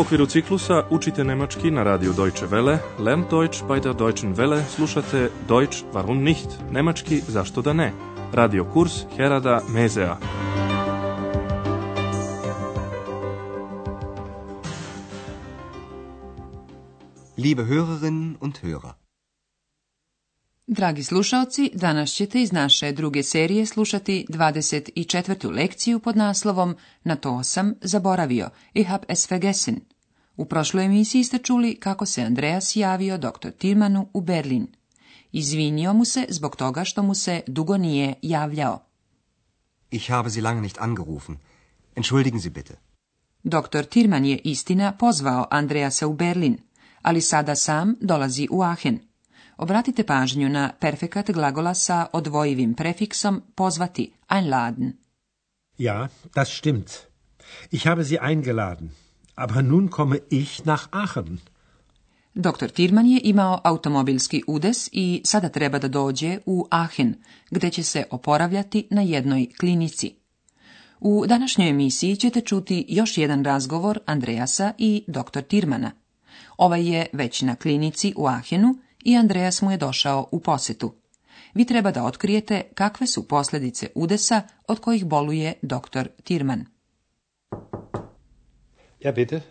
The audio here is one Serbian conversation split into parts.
okviru ciklusa učite nemački na radiju Deutsche Welle, Lern Deutsch bei der Deutschen Welle, slušate Deutsch warum nicht, nemački zašto da ne, radio kurs Herada Mezea. Liebe Hörerinnen und Hörer. Dragi slušaoci, danas ćete iz naše druge serije slušati 24. lekciju pod naslovom Na to sam zaboravio, ich hab es vergessen, u prošloj emisiji ste čuli kako se Andreas javio dr. Tilmanu u Berlin. Izvinio mu se zbog toga što mu se dugo nije javljao. Ich habe Sie lange nicht angerufen. Entschuldigen Sie bitte. Dr. Tirman je istina pozvao Andreasa u Berlin, ali sada sam dolazi u Aachen. Obratite pažnju na perfekat glagola sa odvojivim prefiksom pozvati, einladen. Ja, das stimmt. Ich habe Sie eingeladen. Aber nun komme ich nach Aachen. Doktor Tirman je imao automobilski udes i sada treba da dođe u Aachen, gde će se oporavljati na jednoj klinici. U današnjoj emisiji ćete čuti još jedan razgovor Andreasa i doktor Tirmana. Ovaj je već na klinici u Ahenu i Andreas mu je došao u posetu. Vi treba da otkrijete kakve su posljedice udesa od kojih boluje doktor Tirman. Ja, bitte.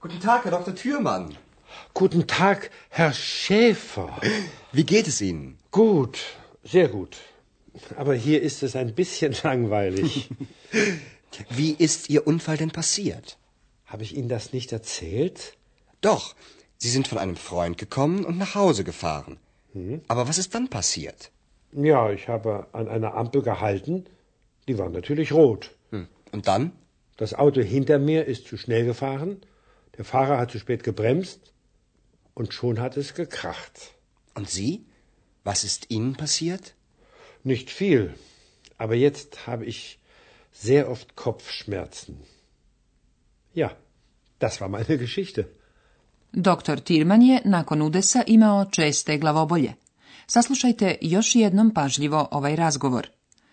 Guten Tag, Herr Dr. Thürmann. Guten Tag, Herr Schäfer. Wie geht es Ihnen? Gut, sehr gut. Aber hier ist es ein bisschen langweilig. Wie ist Ihr Unfall denn passiert? Habe ich Ihnen das nicht erzählt? Doch, Sie sind von einem Freund gekommen und nach Hause gefahren. Hm? Aber was ist dann passiert? Ja, ich habe an einer Ampel gehalten. Die war natürlich rot. Hm. Und dann? Das Auto hinter mir ist zu schnell gefahren, der Fahrer hat zu spät gebremst und schon hat es gekracht. Und Sie? Was ist Ihnen passiert? Nicht viel, aber jetzt habe ich sehr oft Kopfschmerzen. Ja, das war meine Geschichte. Dr. Tilman je nakon udesa imao česte glavobolje. Saslušajte još jednom pažljivo ovaj razgovor.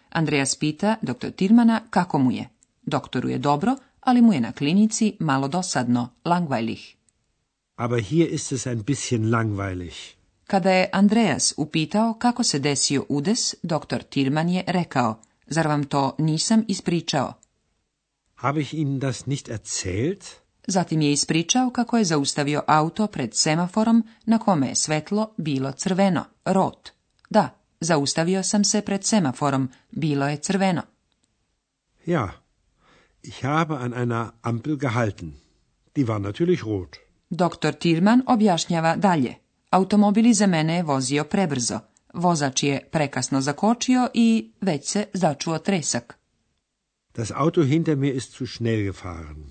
Andreas pita dr. Tilmana kako mu je. Doktoru je dobro, ali mu je na klinici malo dosadno, langweilig. Aber hier ist es ein bisschen langweilig. Kada je Andreas upitao kako se desio udes, doktor Tilman je rekao, zar vam to nisam ispričao? Habe ich Ihnen das nicht erzählt? Zatim je ispričao kako je zaustavio auto pred semaforom na kome je svetlo bilo crveno, rot. Da, zaustavio sam se pred semaforom, bilo je crveno. Ja, Ich habe an einer Ampel gehalten. Die war natürlich rot. Dr. Tilman objašnjava dalje. Automobili za mene je vozio prebrzo. Vozač je prekasno zakočio i već se začuo tresak. Das Auto hinter mir ist zu schnell gefahren.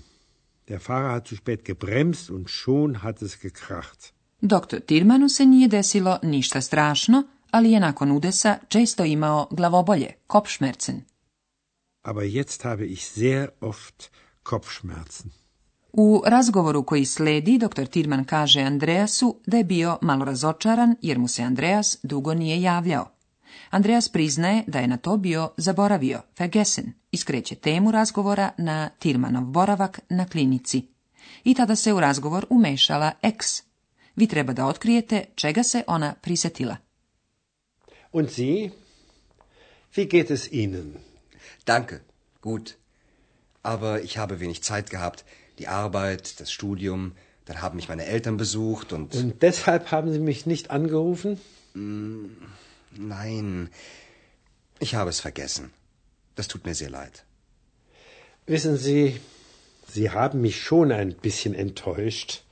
Der Fahrer hat zu spät gebremst und schon hat es gekracht. Dr. Tilmanu se nije desilo ništa strašno, ali je nakon udesa često imao glavobolje, kopšmercen aber jetzt habe ich sehr oft Kopfschmerzen. U razgovoru koji sledi, dr. Tirman kaže Andreasu da je bio malo razočaran jer mu se Andreas dugo nije javljao. Andreas priznaje da je na to bio zaboravio, vergessen, iskreće temu razgovora na Tirmanov boravak na klinici. I tada se u razgovor umešala ex. Vi treba da otkrijete čega se ona prisetila. Und Sie? Wie geht es Ihnen? Danke, gut. Aber ich habe wenig Zeit gehabt. Die Arbeit, das Studium, dann haben mich meine Eltern besucht und. Und deshalb haben Sie mich nicht angerufen? Mm, nein. Ich habe es vergessen. Das tut mir sehr leid. Wissen Sie, Sie haben mich schon ein bisschen enttäuscht.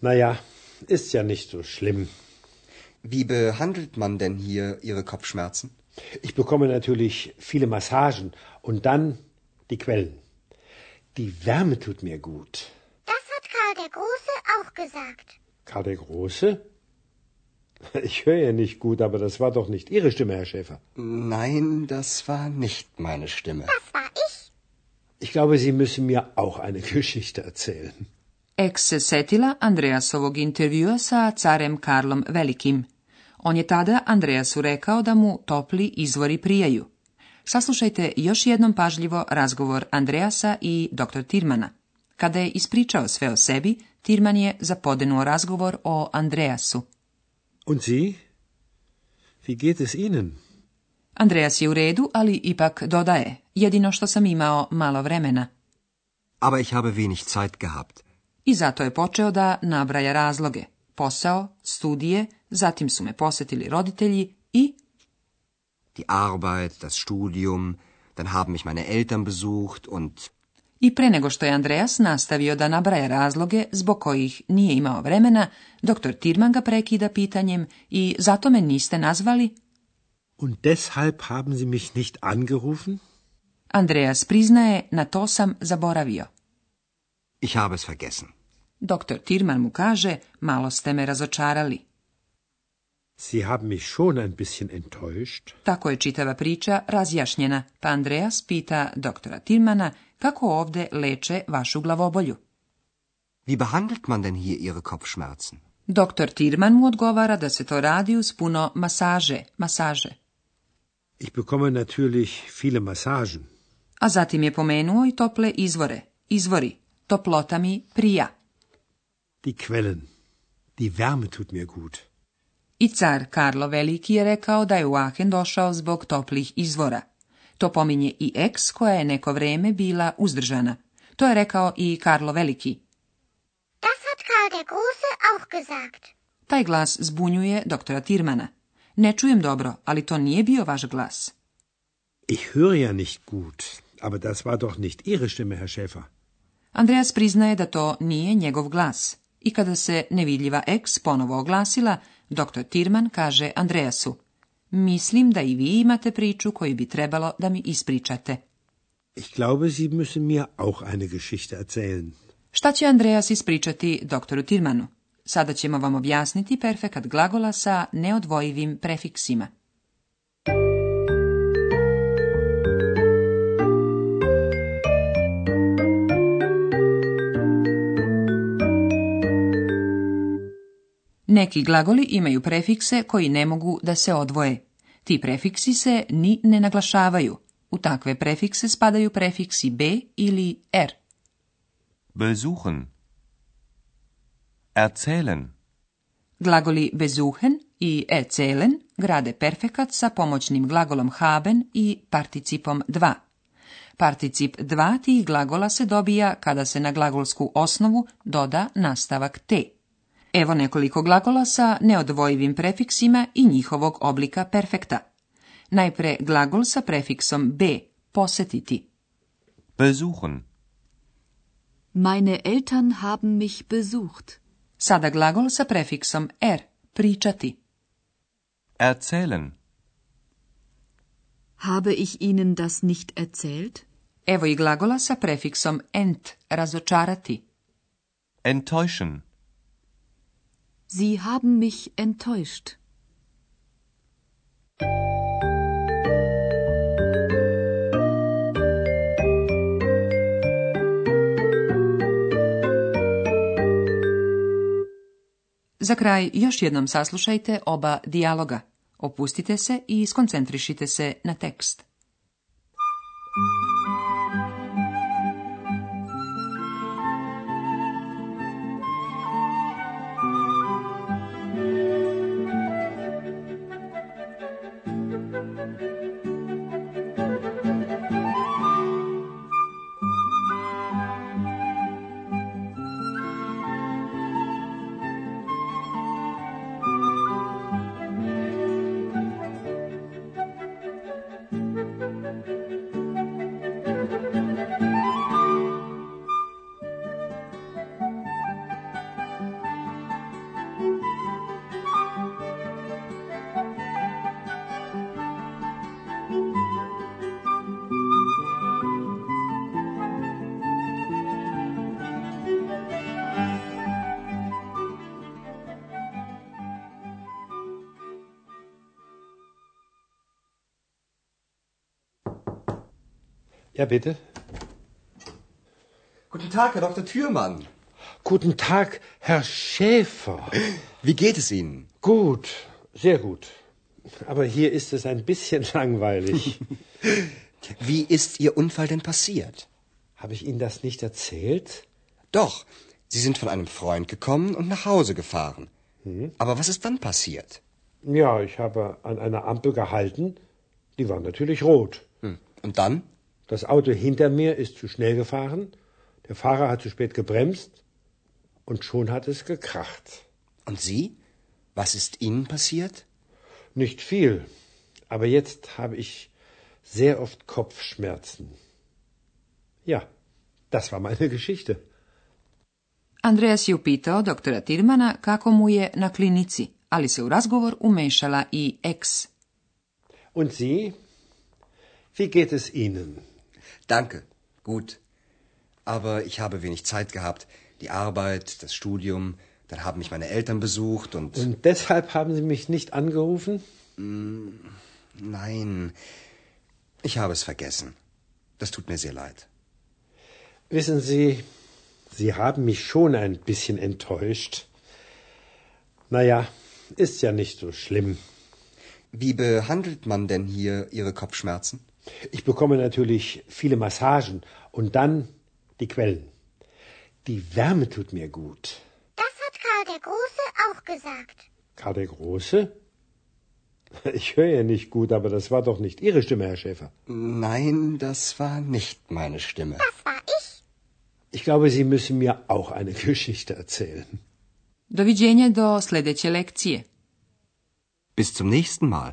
Naja, ist ja nicht so schlimm. Wie behandelt man denn hier Ihre Kopfschmerzen? Ich bekomme natürlich viele Massagen und dann die Quellen. Die Wärme tut mir gut. Das hat Karl der Große auch gesagt. Karl der Große? Ich höre ja nicht gut, aber das war doch nicht Ihre Stimme, Herr Schäfer. Nein, das war nicht meine Stimme. Das war ich. Ich glaube, Sie müssen mir auch eine Geschichte erzählen. Ek se setila Andreasovog intervjua sa carem Karlom Velikim. On je tada Andreasu rekao da mu topli izvori prijaju. Saslušajte još jednom pažljivo razgovor Andreasa i dr. Tirmana. Kada je ispričao sve o sebi, Tirman je zapodenuo razgovor o Andreasu. Und Sie? Wie geht es Ihnen? Andreas je u redu, ali ipak dodaje. Jedino što sam imao malo vremena. Aber ich habe wenig Zeit gehabt. I zato je počeo da nabraja razloge. Posao, studije, Zatim su me posjetili roditelji i... Die Arbeit, das Studium, dann haben mich meine Eltern besucht und... I pre nego što je Andreas nastavio da nabraja razloge zbog kojih nije imao vremena, doktor Tirman ga prekida pitanjem i zato me niste nazvali... Und deshalb haben Sie mich nicht angerufen? Andreas priznaje, na to sam zaboravio. Ich habe es vergessen. Doktor Tirman mu kaže, malo ste me razočarali. Sie haben mich schon ein bisschen enttäuscht. Tako je čitava priča razjašnjena, pa Andreas pita doktora Tilmana kako ovde leče vašu glavobolju. Wie behandelt man denn hier ihre Kopfschmerzen? Doktor Tirman mu odgovara da se to radi uz puno masaže, masaže. Ich bekomme natürlich viele Massagen. A zatim je pomenuo i tople izvore, izvori, toplota mi prija. Die Quellen, die Wärme tut mir gut. I car Karlo Veliki je rekao da je u Aachen došao zbog toplih izvora. To pominje i eks koja je neko vrijeme bila uzdržana. To je rekao i Karlo Veliki. Das hat Karl der Große auch gesagt. Taj glas zbunjuje doktora Tirmana. Ne čujem dobro, ali to nije bio vaš glas. Ich höre ja nicht gut, aber das war doch nicht Ihre Stimme, Herr Schäfer. Andreas priznaje da to nije njegov glas. I kada se nevidljiva eks ponovo oglasila, Doktor Tirman kaže Andreasu, mislim da i vi imate priču koju bi trebalo da mi ispričate. Ich glaube, Sie müssen mir auch eine Geschichte erzählen. Šta će Andreas ispričati doktoru Tirmanu? Sada ćemo vam objasniti perfekat glagola sa neodvojivim prefiksima. Neki glagoli imaju prefikse koji ne mogu da se odvoje. Ti prefiksi se ni ne naglašavaju. U takve prefikse spadaju prefiksi b ili r. Besuchen. Erzählen. Glagoli besuchen i erzählen grade perfekat sa pomoćnim glagolom haben i participom 2. Particip 2 tih glagola se dobija kada se na glagolsku osnovu doda nastavak te. Evo nekoliko glagola sa neodvojivim prefiksima i njihovog oblika perfekta. Najpre glagol sa prefiksom b, posetiti. Besuchen. Meine Eltern haben mich besucht. Sada glagol sa prefiksom er, pričati. Erzählen. Habe ich Ihnen das nicht erzählt? Evo i glagola sa prefiksom ent, razočarati. Enttäuschen. Sie haben mich enttäuscht. Za kraj još jednom saslušajte oba dijaloga. Opustite se i skoncentrišite se na tekst. Ja, bitte. Guten Tag, Herr Dr. Thürmann. Guten Tag, Herr Schäfer. Wie geht es Ihnen? Gut, sehr gut. Aber hier ist es ein bisschen langweilig. Wie ist Ihr Unfall denn passiert? Habe ich Ihnen das nicht erzählt? Doch, Sie sind von einem Freund gekommen und nach Hause gefahren. Hm? Aber was ist dann passiert? Ja, ich habe an einer Ampel gehalten. Die war natürlich rot. Hm. Und dann? Das Auto hinter mir ist zu schnell gefahren, der Fahrer hat zu spät gebremst und schon hat es gekracht. Und Sie? Was ist Ihnen passiert? Nicht viel, aber jetzt habe ich sehr oft Kopfschmerzen. Ja, das war meine Geschichte. Andreas je upitao doktora Tirmana kako mu je na klinici, ali se u razgovor umešala i ex. Und Sie? Wie geht es Ihnen? Danke, gut. Aber ich habe wenig Zeit gehabt. Die Arbeit, das Studium, dann haben mich meine Eltern besucht und. Und deshalb haben Sie mich nicht angerufen? Mm, nein, ich habe es vergessen. Das tut mir sehr leid. Wissen Sie, Sie haben mich schon ein bisschen enttäuscht. Naja, ist ja nicht so schlimm. Wie behandelt man denn hier Ihre Kopfschmerzen? Ich bekomme natürlich viele Massagen und dann die Quellen. Die Wärme tut mir gut. Das hat Karl der Große auch gesagt. Karl der Große? Ich höre ja nicht gut, aber das war doch nicht Ihre Stimme, Herr Schäfer. Nein, das war nicht meine Stimme. Das war ich. Ich glaube, Sie müssen mir auch eine Geschichte erzählen. Doviđenja do sljedeće lekcije. Bis zum nächsten Mal.